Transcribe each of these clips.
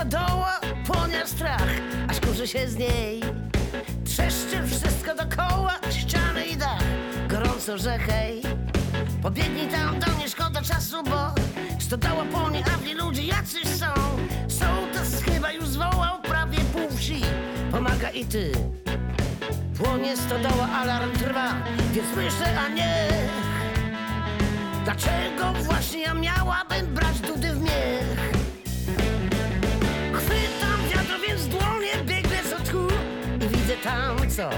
stodoła, płonie strach, aż kurzy się z niej. Trzeszczy wszystko dookoła, ściany i dach, gorąco rzechej. Pobiegnij tam do mnie, szkoda czasu, bo stodoła płonie, a w ludzie jacyś są. Sołtys chyba już zwołał prawie pół wsi, pomaga i ty. Płonie stodoła, alarm trwa, więc myślę, a nie. Dlaczego właśnie ja miałabym brać dudy w miech? Co.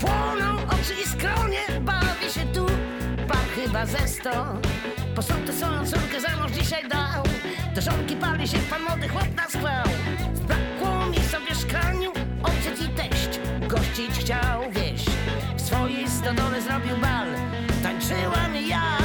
Płoną oczy i skronie, bawi się tu, par chyba ze sto. Posądy swoją córkę za mąż dzisiaj dał, do żonki pali się pan młody chłop na schwał. Zbrakło miejsca w mieszkaniu, ojciec i teść, gościć chciał wieś. W swojej stodole zrobił bal, tańczyłam ja.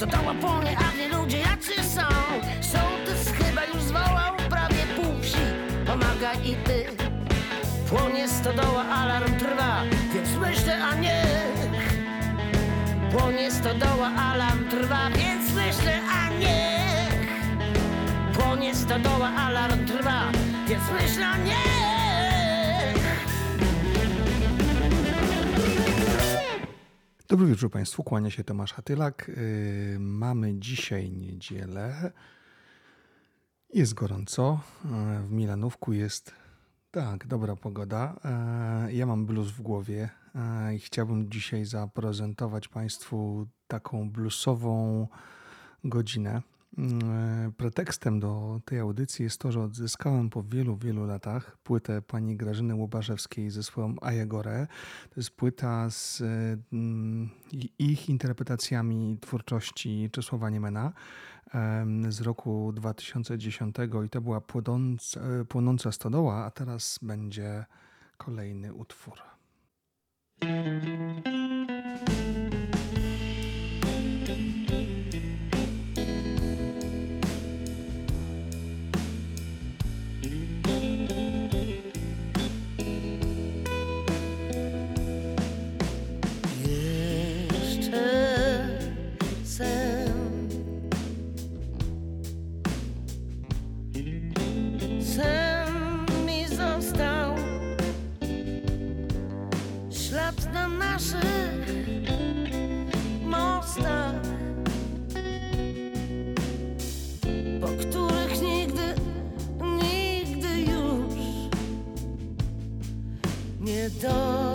Stodoła płonie, a w niej ludzie jacy są. Sołtys chyba już zwołał prawie pół wsi, pomaga i ty. Płonie stodoła, alarm trwa, więc myślę, a niech. Płonie stodoła, alarm trwa, więc myślę, a niech Płonie stodoła, alarm trwa, więc myślę, a niech Dobry wieczór Państwu, kłania się Tomasz Hatylak. Yy, mamy dzisiaj niedzielę. Jest gorąco. Yy, W Milanówku jest tak, dobra pogoda. Yy, Ja mam blues w głowie i chciałbym dzisiaj zaprezentować Państwu taką bluesową godzinę. Yy, Pretekstem do tej audycji jest to, że odzyskałem po wielu, wielu latach płytę pani Grażyny Łobarzewskiej ze swoją Ajagorę. To jest płyta z mm, ich interpretacjami twórczości Czesława Niemena em, z roku 2010 i to była płonąca, płonąca stodoła, a teraz będzie kolejny utwór. Ślad na naszych mostach Po których nigdy, nigdy już Nie dojdę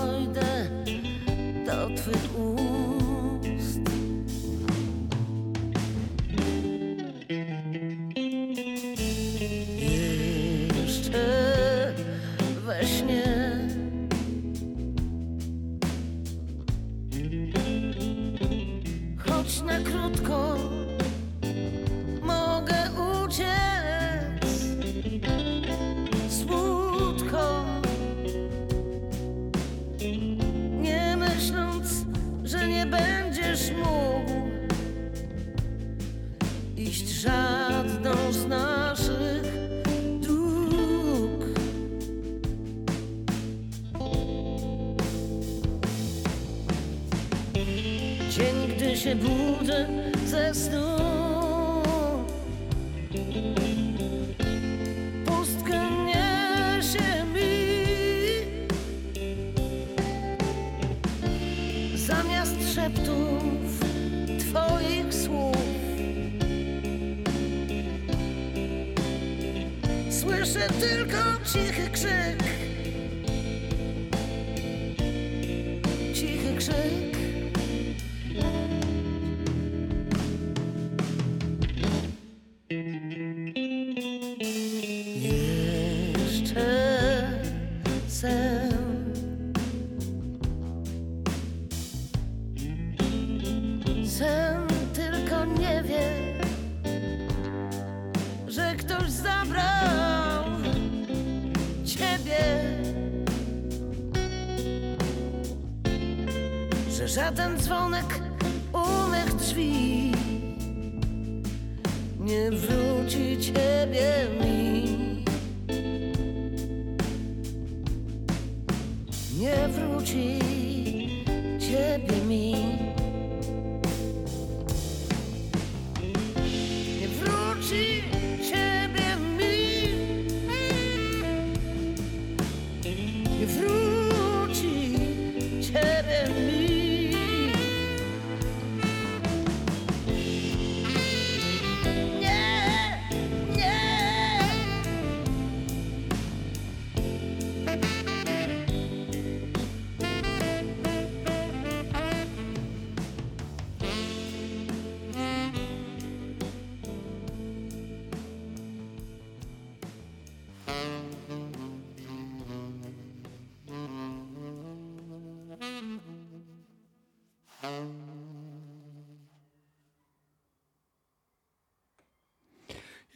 sen, tylko nie wie, że ktoś zabrał ciebie. Że żaden dzwonek u mych drzwi nie wróci ciebie mi. Nie wróci.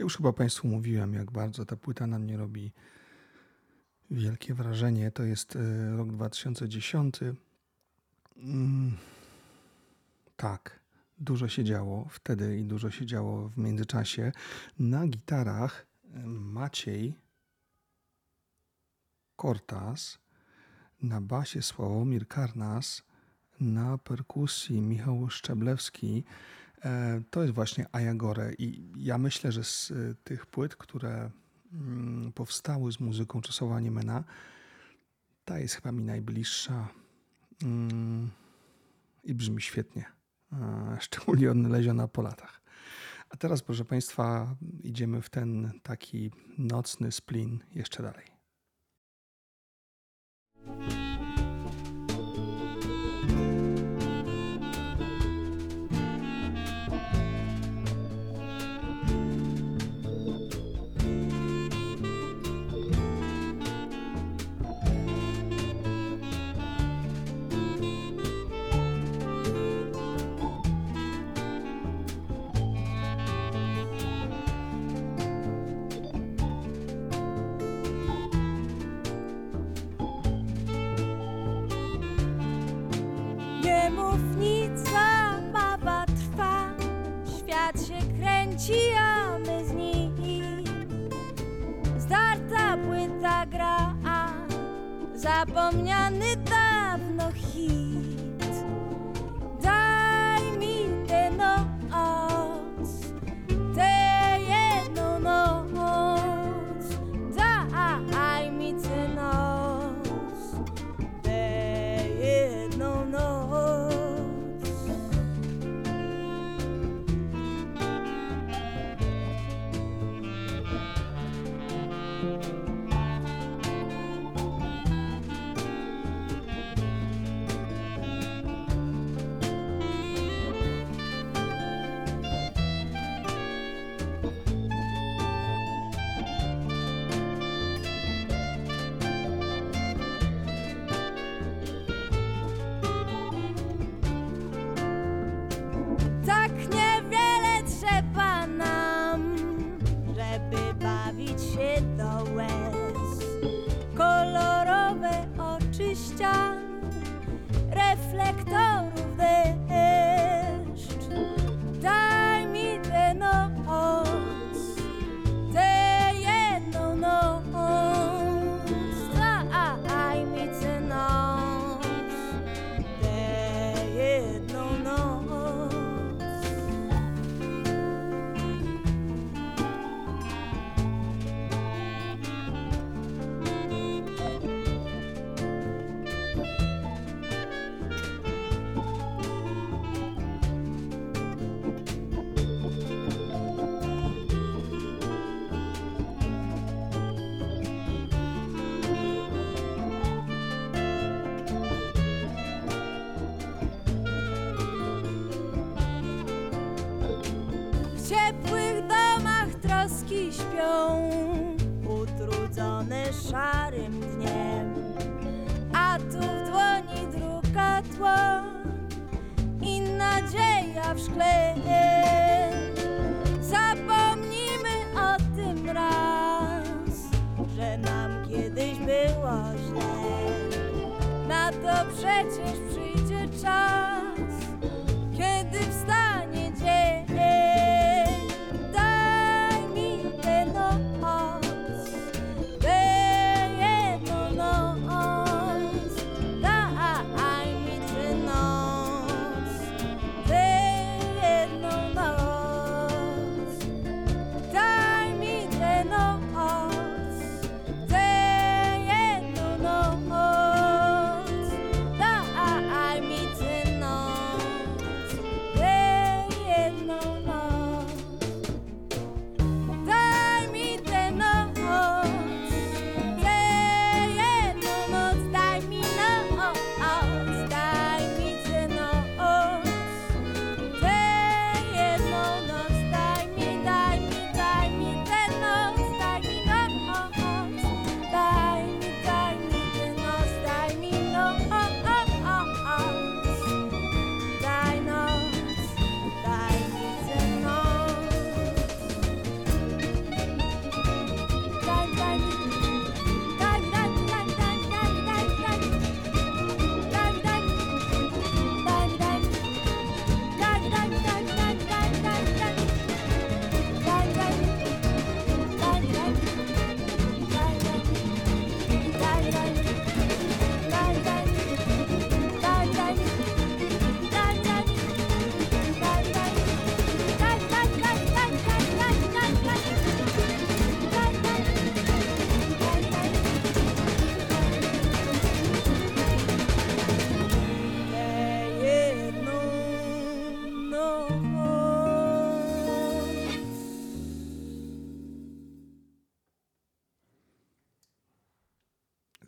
Już chyba Państwu mówiłem, jak bardzo ta płyta na mnie robi wielkie wrażenie. To jest e, rok 2010. Mm, tak, dużo się działo wtedy i dużo się działo w międzyczasie. Na gitarach e, Maciej Kortas, na basie Sławomir Karnas, na perkusji Michał Szczeblewski. E, To jest właśnie Ayagore i ja myślę, że z e, tych płyt, które mm, powstały z muzyką Czesława Niemena, ta jest chyba mi najbliższa mm, i brzmi świetnie, e, szczególnie odnaleziona po latach. A teraz, proszę Państwa, idziemy w ten taki nocny splin jeszcze dalej. Zapomniany dawno hit.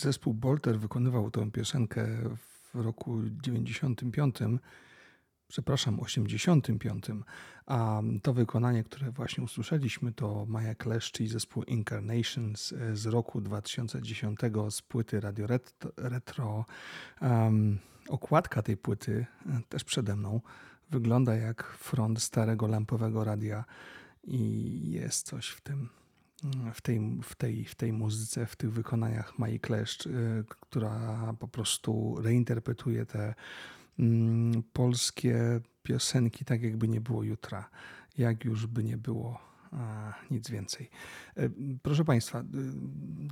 Zespół Bolter wykonywał tę piosenkę w roku 95, przepraszam, 85, a to wykonanie, które właśnie usłyszeliśmy, to Maja Kleszcz i zespół Incarnations z roku 2010 z płyty Radio Ret- Retro. Um, okładka tej płyty, e, też przede mną, wygląda jak front starego lampowego radia i jest coś w tym w tej, w tej, w tej muzyce, w tych wykonaniach Mai Kleszcz, y, która po prostu reinterpretuje te mm, polskie piosenki tak, jakby nie było jutra, jak już by nie było a, nic więcej. Y, Proszę Państwa, y,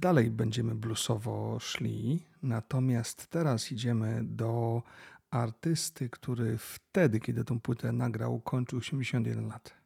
dalej będziemy bluesowo szli, natomiast teraz idziemy do artysty, który wtedy, kiedy tą płytę nagrał, kończył 81 lat.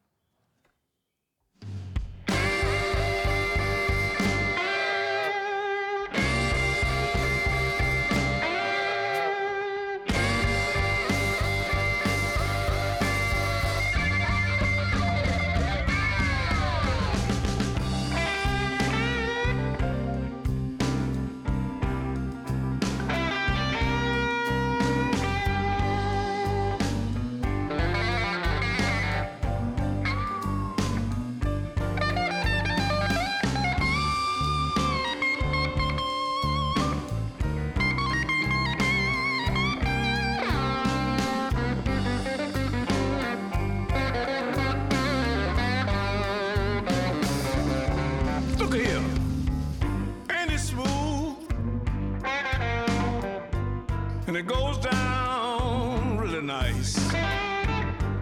Goes down really nice.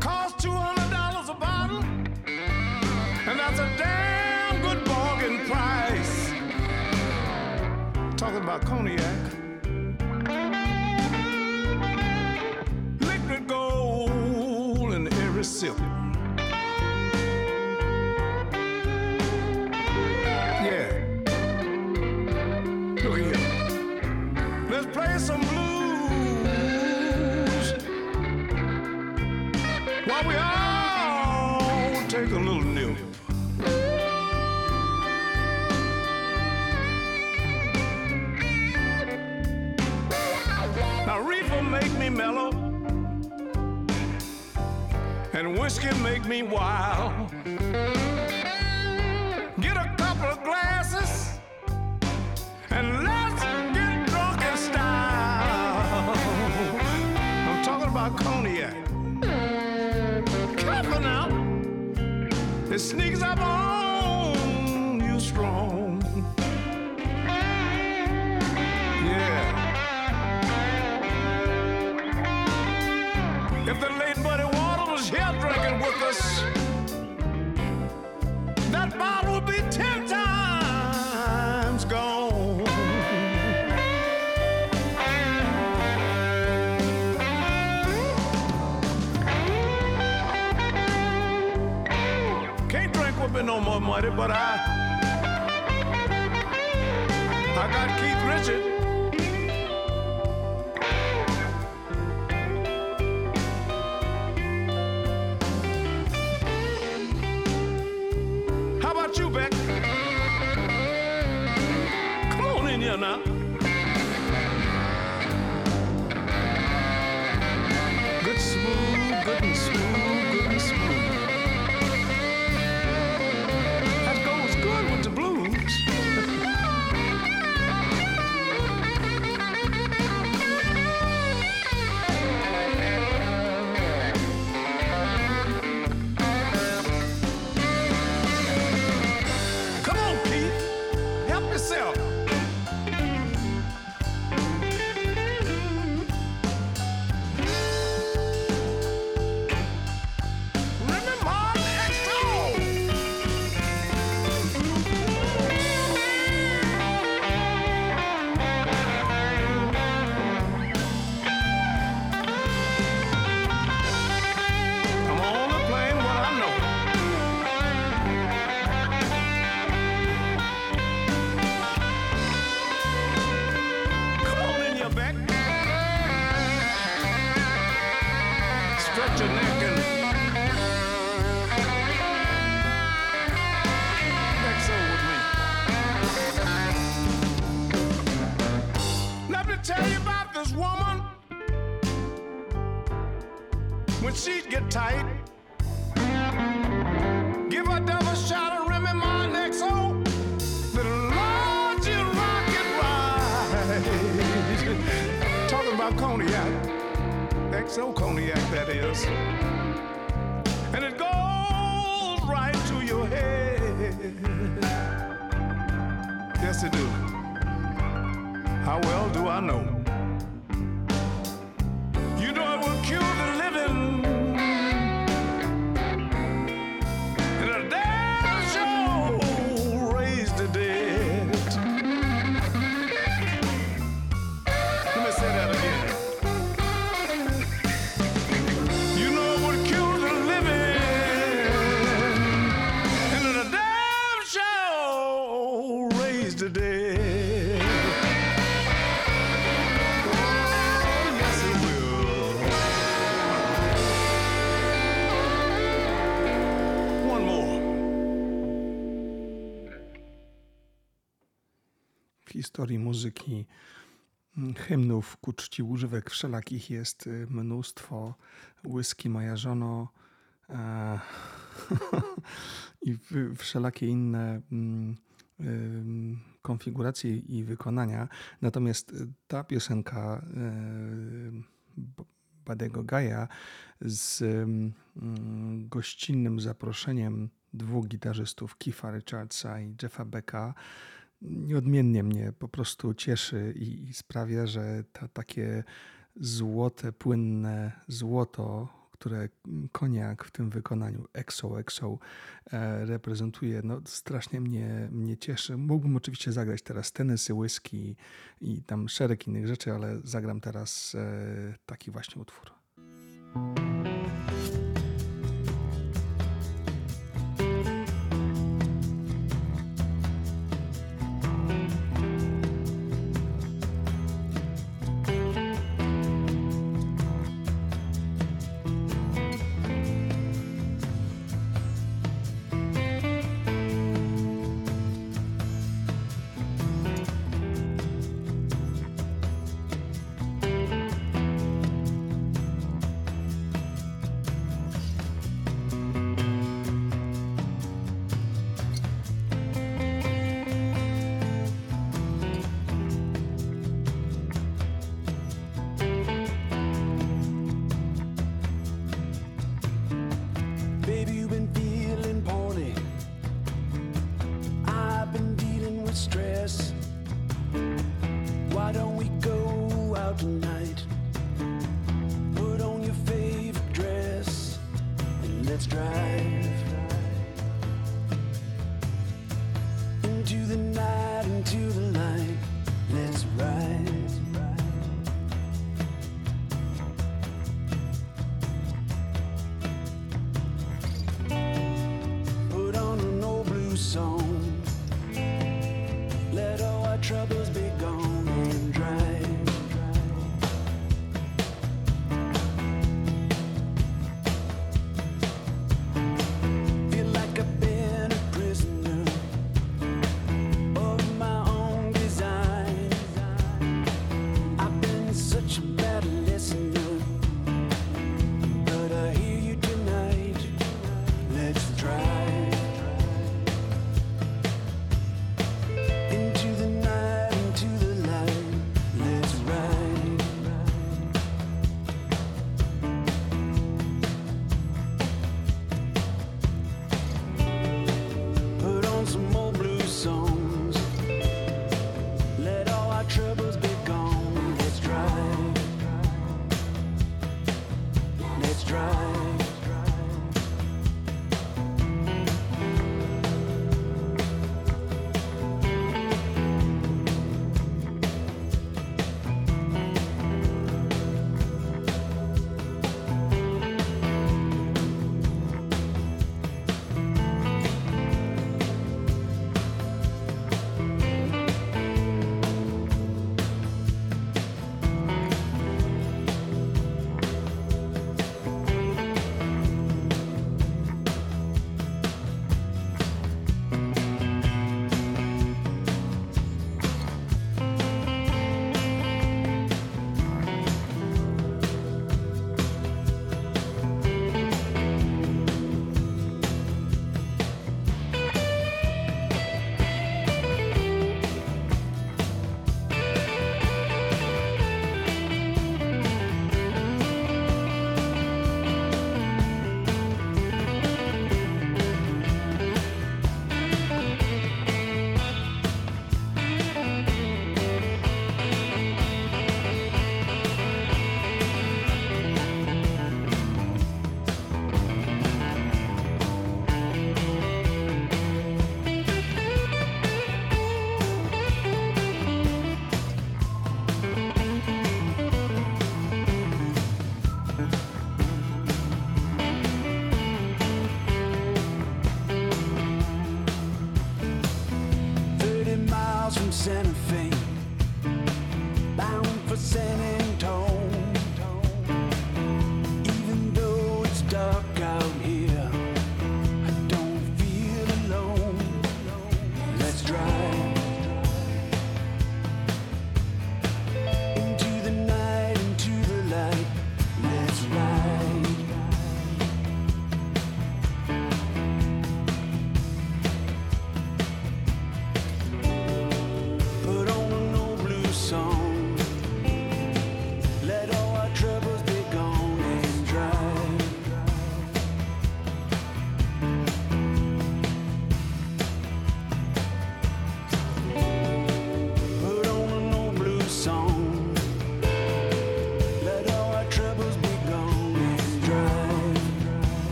Costs $200 a bottle. And that's a damn good bargain price. Talking about cognac. Liquid gold in every sip. Mellow, and whiskey make me wild. Get a couple of glasses and let's get drunk in style. I'm talking about cognac. Careful now, it sneaks up on you strong. More but I I got Keith Richard. How about you, Beck? Come on in here now. I know? Historii muzyki mm, hymnów ku czci używek wszelakich jest y, mnóstwo. Whisky moja żono e, i wszelakie inne mm, ym, konfiguracje i wykonania. Natomiast y, ta piosenka y, Badego Gaja z mm, gościnnym zaproszeniem dwóch gitarzystów, Keitha Richardsa i Jeffa Becka, nieodmiennie mnie po prostu cieszy i, sprawia, że ta, takie złote, płynne złoto, które koniak w tym wykonaniu EXO EXO e, reprezentuje, no strasznie mnie, mnie cieszy. Mógłbym oczywiście zagrać teraz tenisy, whisky i tam szereg innych rzeczy, ale zagram teraz e, taki właśnie utwór.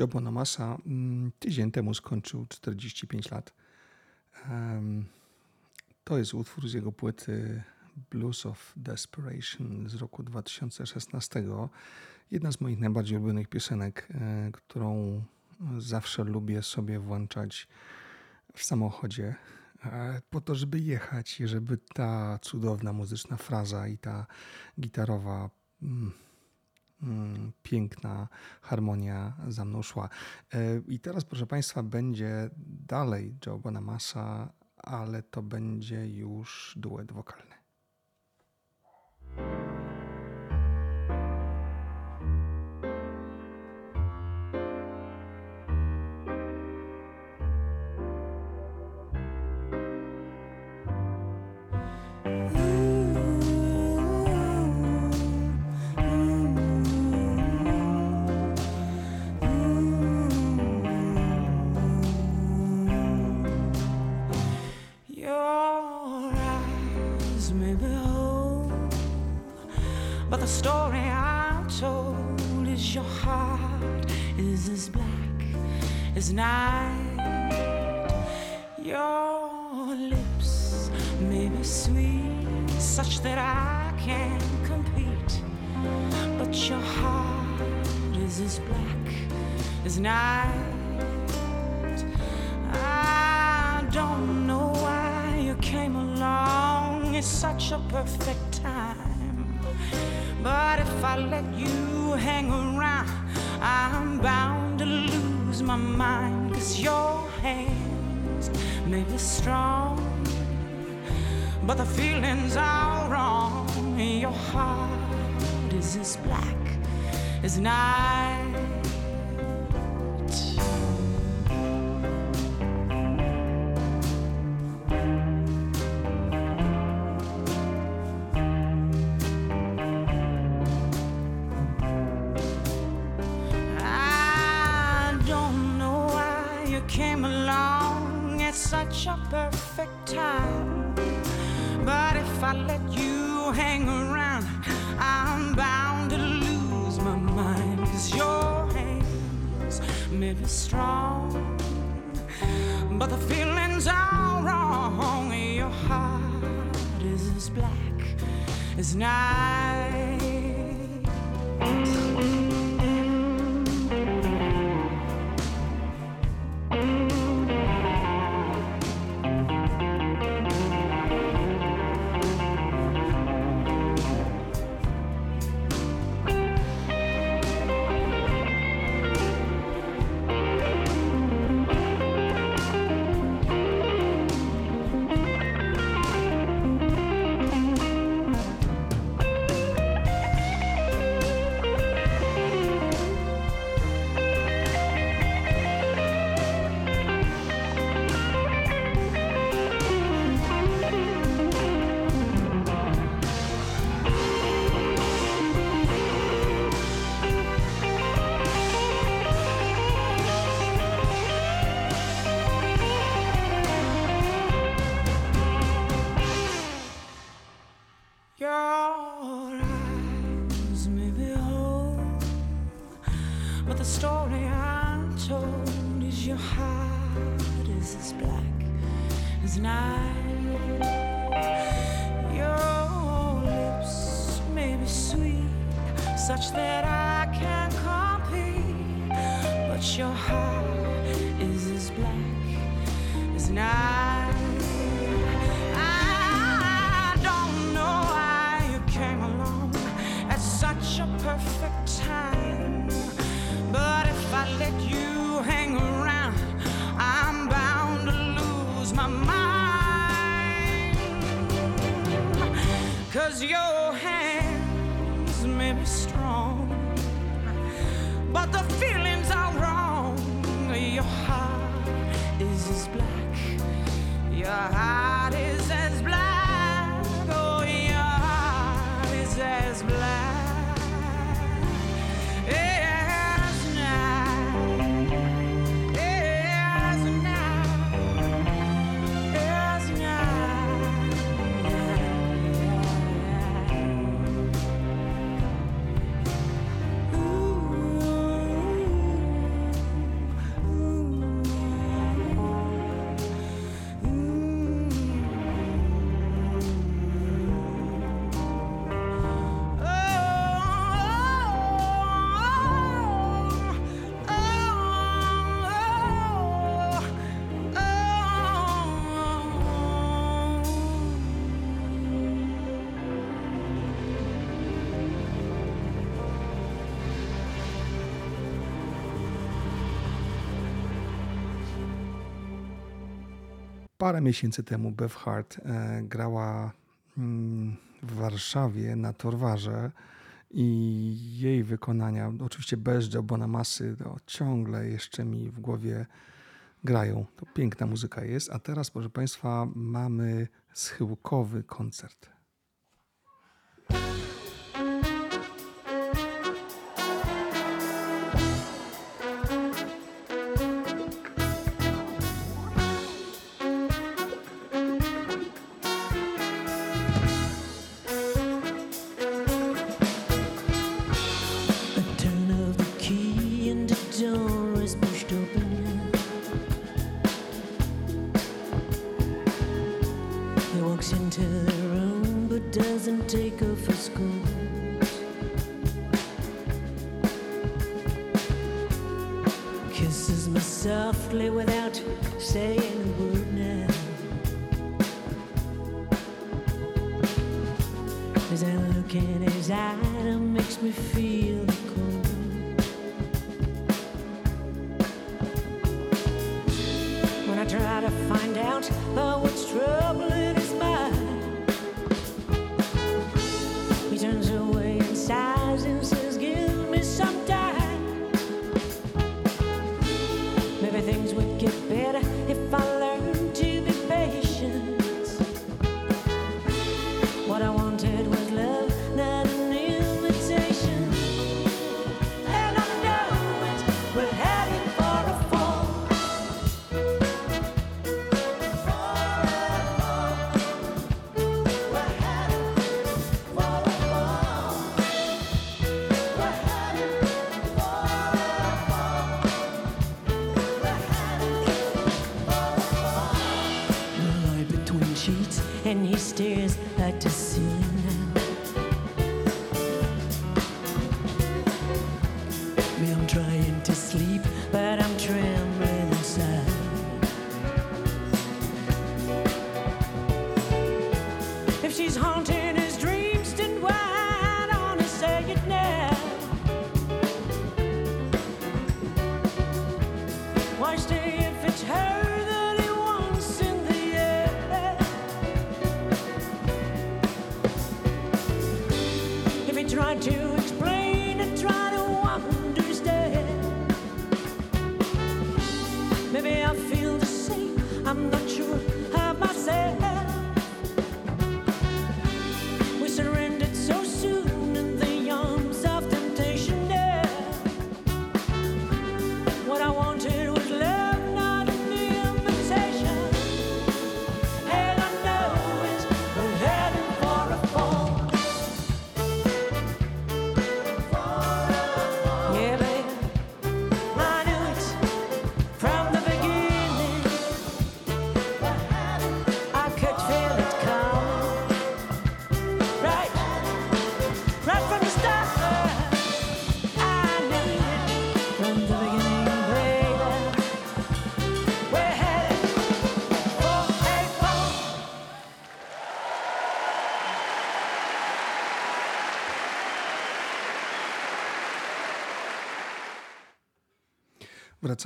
Joe Bonamassa mm, tydzień temu skończył 45 lat. To jest utwór z jego płyty Blues of Desperation z roku 2016. Jedna z moich najbardziej ulubionych piosenek, e, którą zawsze lubię sobie włączać w samochodzie, e, po to, żeby jechać i żeby ta cudowna muzyczna fraza i ta gitarowa mm, piękna harmonia za mną szła. E, I teraz, proszę Państwa, będzie dalej Joe Bonamassa, ale to będzie już duet wokalny. Such a perfect time. But if I let you hang around, I'm bound to lose my mind. Cause your hands may be strong, but the feelings are wrong. Your heart is as black as night. is not. Parę miesięcy temu Bev Hart e, grała mm, w Warszawie na Torwarze i jej wykonania, oczywiście bez Jabona Masy, to ciągle jeszcze mi w głowie grają. To piękna muzyka jest. A teraz, proszę Państwa, mamy schyłkowy koncert.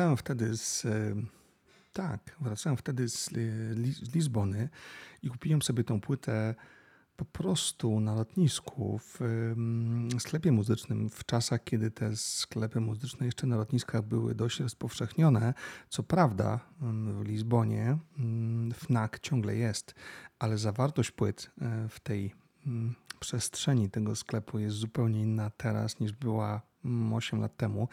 Wracałem wtedy z. e, Tak, wracałem wtedy Li- z Lizbony i kupiłem sobie tą płytę po prostu na lotnisku w sklepie muzycznym w czasach, kiedy te sklepy muzyczne jeszcze na lotniskach były dość rozpowszechnione. Co prawda w Lizbonie ym, FNAC ciągle jest, ale zawartość płyt y, w tej ym, przestrzeni tego sklepu jest zupełnie inna teraz niż była mm, 8 lat temu.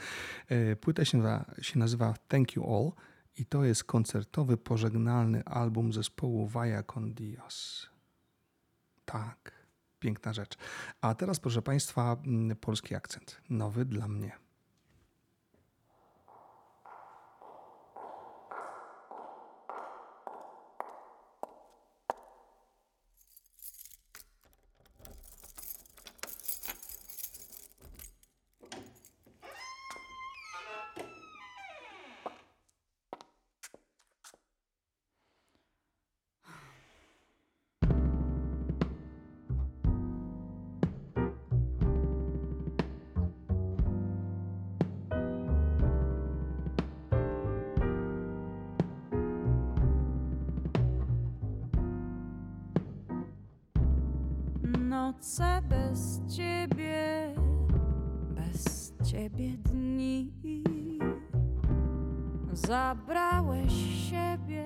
Y, Płyta się nazywa, się nazywa Thank You All i to jest koncertowy, pożegnalny album zespołu Vaya con Dios. Tak, piękna rzecz. A teraz, proszę Państwa, mm, polski akcent. Nowy dla mnie. Noce bez ciebie, bez ciebie dni. Zabrałeś siebie,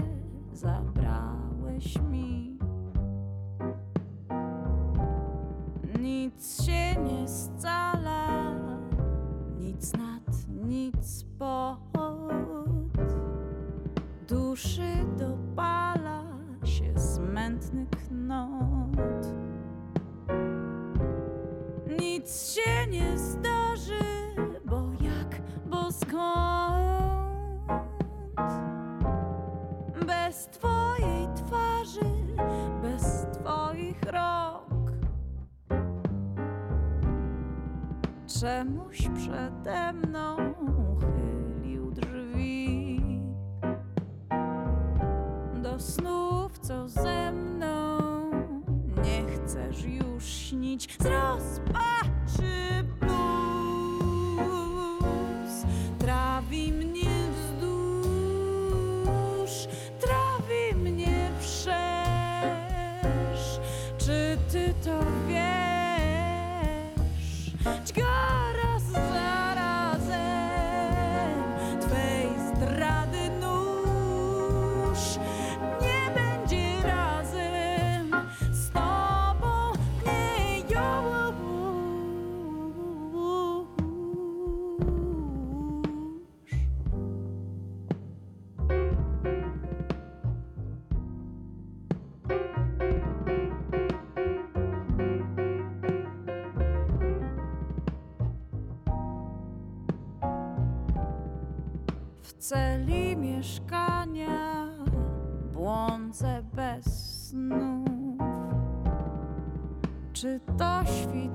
zabrałeś mi. Celi mieszkania błądzę bez snów. Czy to świtania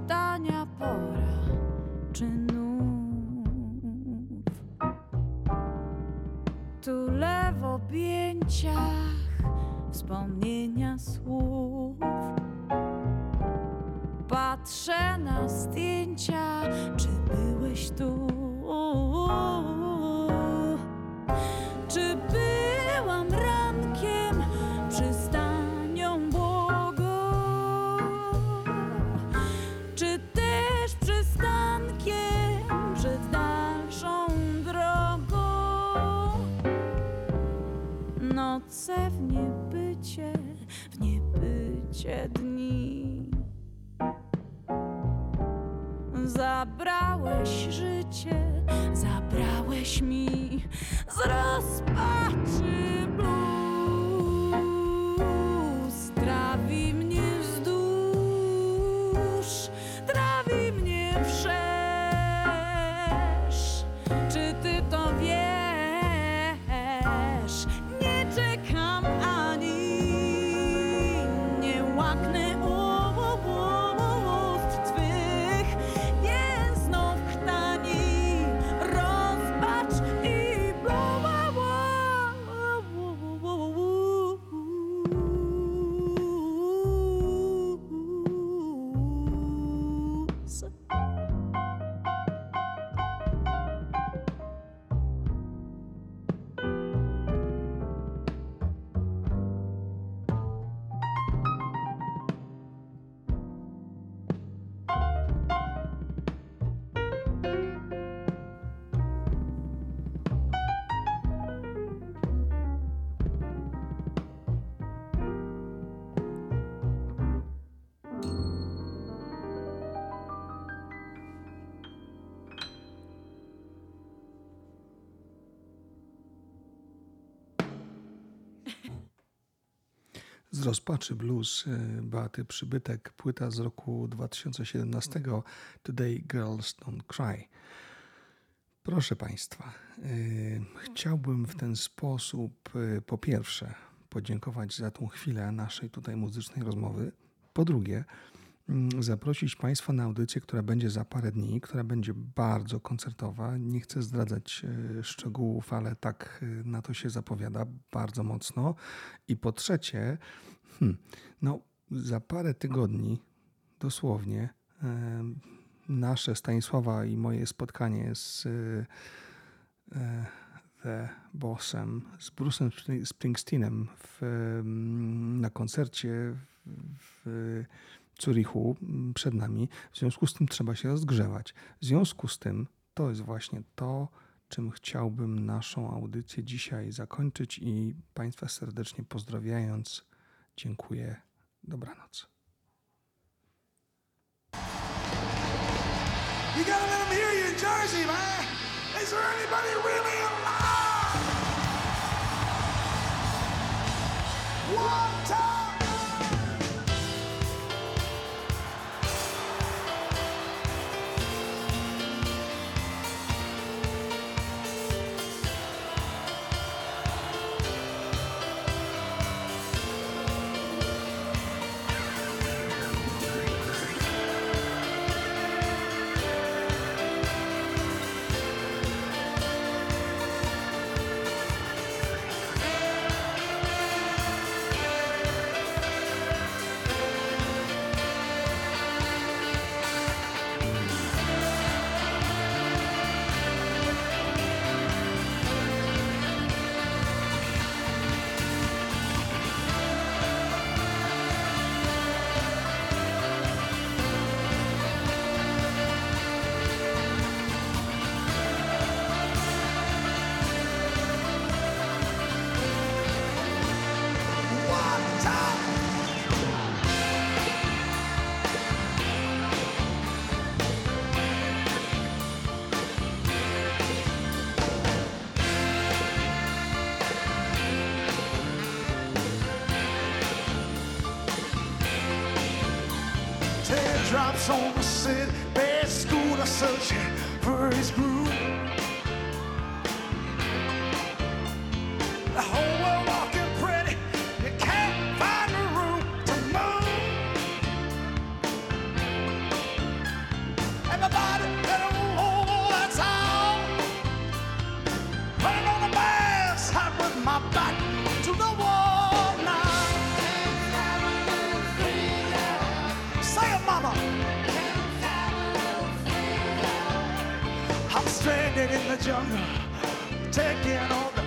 rozpaczy blues y, Beaty Przybytek, płyta z roku 2017 Today Girls Don't Cry. Proszę Państwa, y, chciałbym w ten sposób y, po pierwsze podziękować za tą chwilę naszej tutaj muzycznej rozmowy. Po drugie, zaprosić Państwa na audycję, która będzie za parę dni, która będzie bardzo koncertowa. Nie chcę zdradzać y, szczegółów, ale tak y, na to się zapowiada bardzo mocno. I po trzecie, hmm, no, za parę tygodni dosłownie em, nasze Stanisława i moje spotkanie z e, The Bossem, z Bruce'em Spring- Springsteenem w, mm, na koncercie w Zurichu mm, przed nami. W związku z tym trzeba się rozgrzewać. W związku z tym to jest właśnie to, czym chciałbym naszą audycję dzisiaj zakończyć i Państwa serdecznie pozdrawiając, dziękuję. Dobranoc. You gotta let them hear you in Jersey, man. Is there anybody really alive? One time. so the jungle, taking all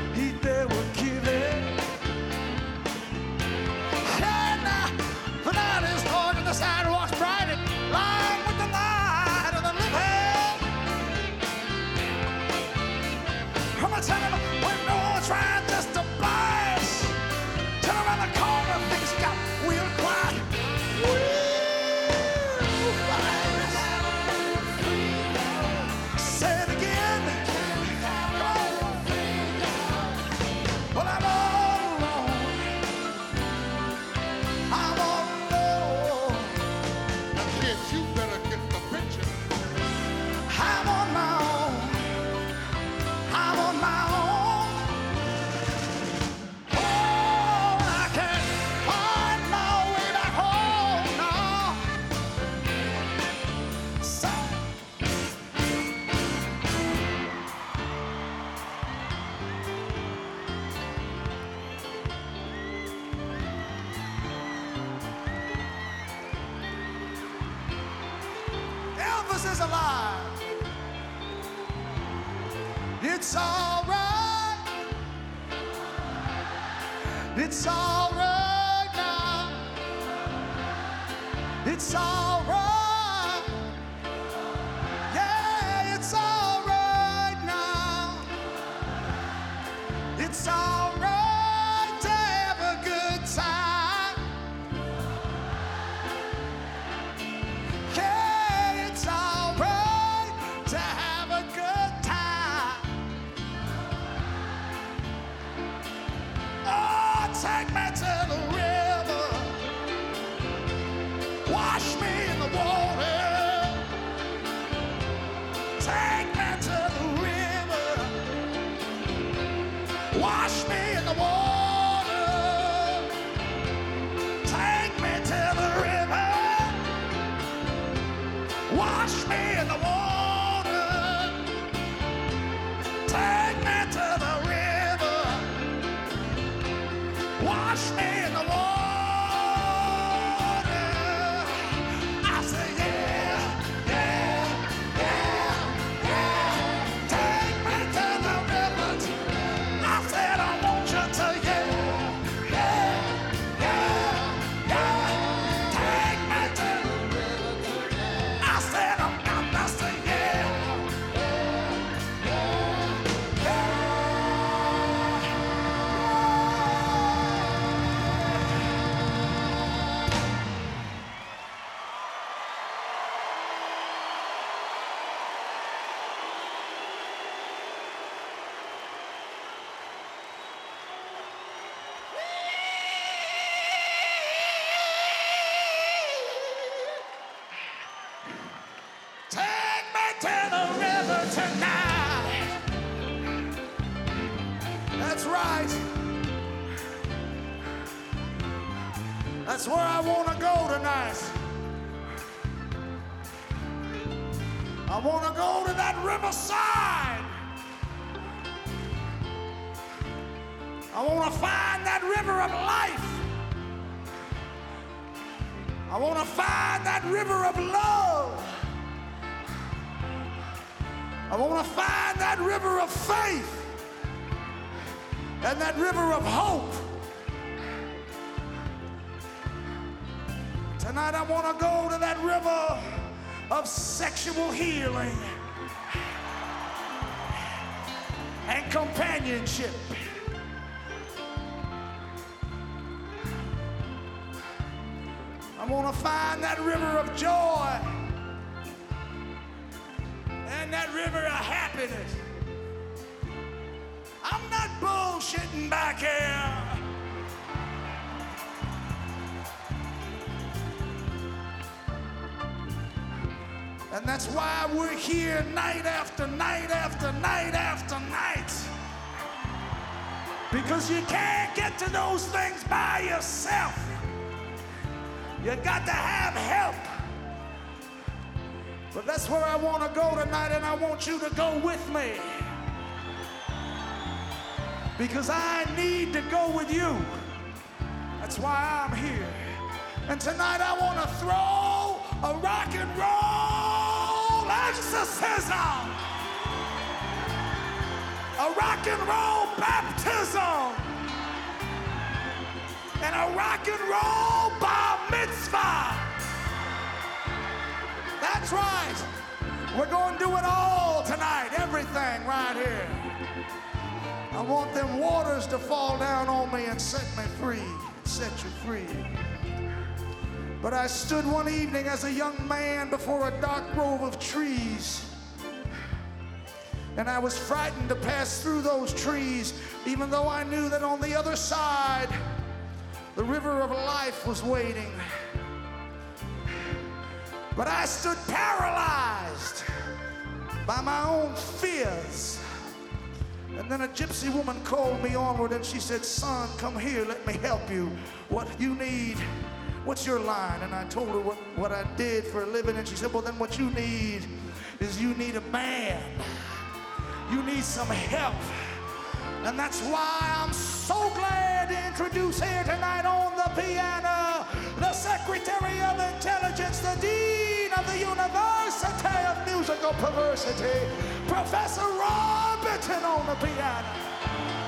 it's all That's where I want to go tonight. I want to go to that riverside. I want to find that river of life. I want to find that river of love. I want to find that river of faith and that river of hope. Tonight I want to go to that river of sexual healing and companionship. I want to find that river of joy and that river of happiness. I'm not bullshitting back here. And that's why we're here night after night after night after night. Because you can't get to those things by yourself. You got to have help. But that's where I want to go tonight, and I want you to go with me. Because I need to go with you. That's why I'm here. And tonight I want to throw a rock and roll exorcism, um, a rock and roll baptism, and a rock and roll bar mitzvah. That's right. We're going to do it all tonight. Everything right here. I want them waters to fall down on me and set me free. Set you free. But I stood one evening as a young man before a dark grove of trees. And I was frightened to pass through those trees, even though I knew that on the other side, the river of life was waiting. But I stood paralyzed by my own fears. And then a gypsy woman called me onward and she said, Son, come here, let me help you. What you need, what's your line? And I told her what, what I did for a living. And she said, Well, then what you need is you need a man. You need some help. And that's why I'm so glad to introduce here tonight on the piano the Secretary of Intelligence, the Dean of the University of Musical Perversity, Professor Robertson on the piano.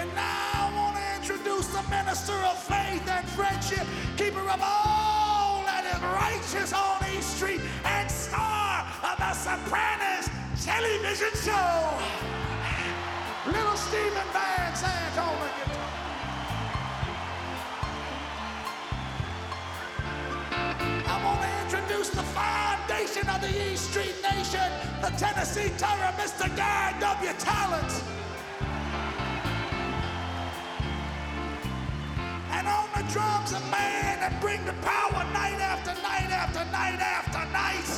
And now I want to introduce the Minister of Faith and Friendship, keeper of all that is righteous on East Street, and star of the Sopranos television show. Little Stephen Van Sant on the guitar. I want to introduce the foundation of the East Street Nation, the Tennessee Terror, Mr. Guy W. Talent. drums of man that bring the power night after night after night after night.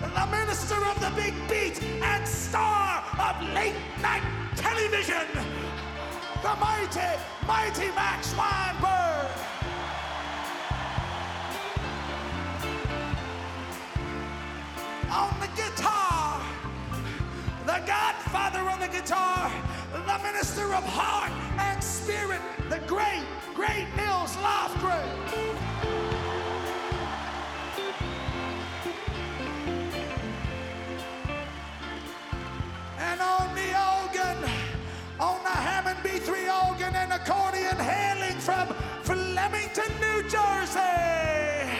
The minister of the big beat and star of late night television, the mighty, mighty Max Weinberg. On the guitar, the godfather on the guitar, the minister of heart spirit, the great, great Nils Lofgren. And on the organ, on the Hammond B3 organ and accordion hailing from Flemington, New Jersey.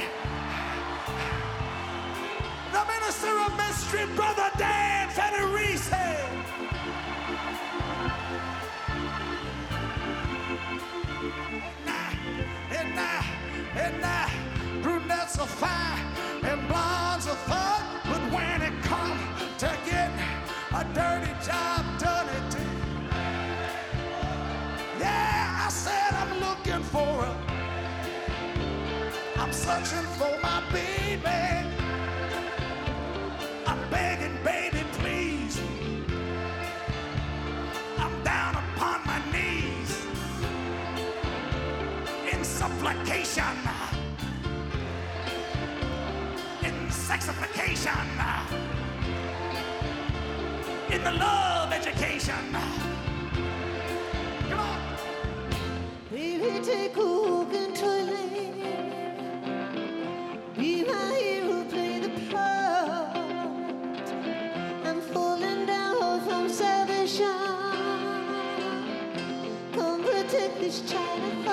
The minister of mystery, Brother Dan Federici. Are fine and blondes are fun. But when it comes to getting a dirty job done, it yeah, I said I'm looking for a, I'm searching for my baby. I'm begging, baby, please. I'm down upon my knees in supplication, sexification, in the love education. Come on. Baby, take walk and toilet. Be my hero, play the part. I'm falling down from salvation. Come protect this child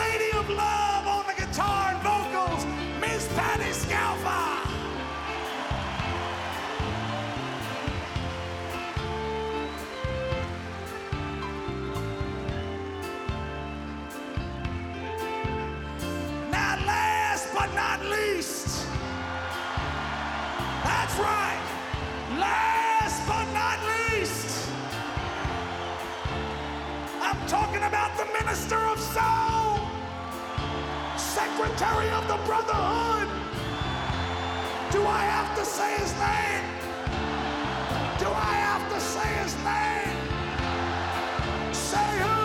Lady secretary of the brotherhood. Do I have to say his name? Do I have to say his name? Say who?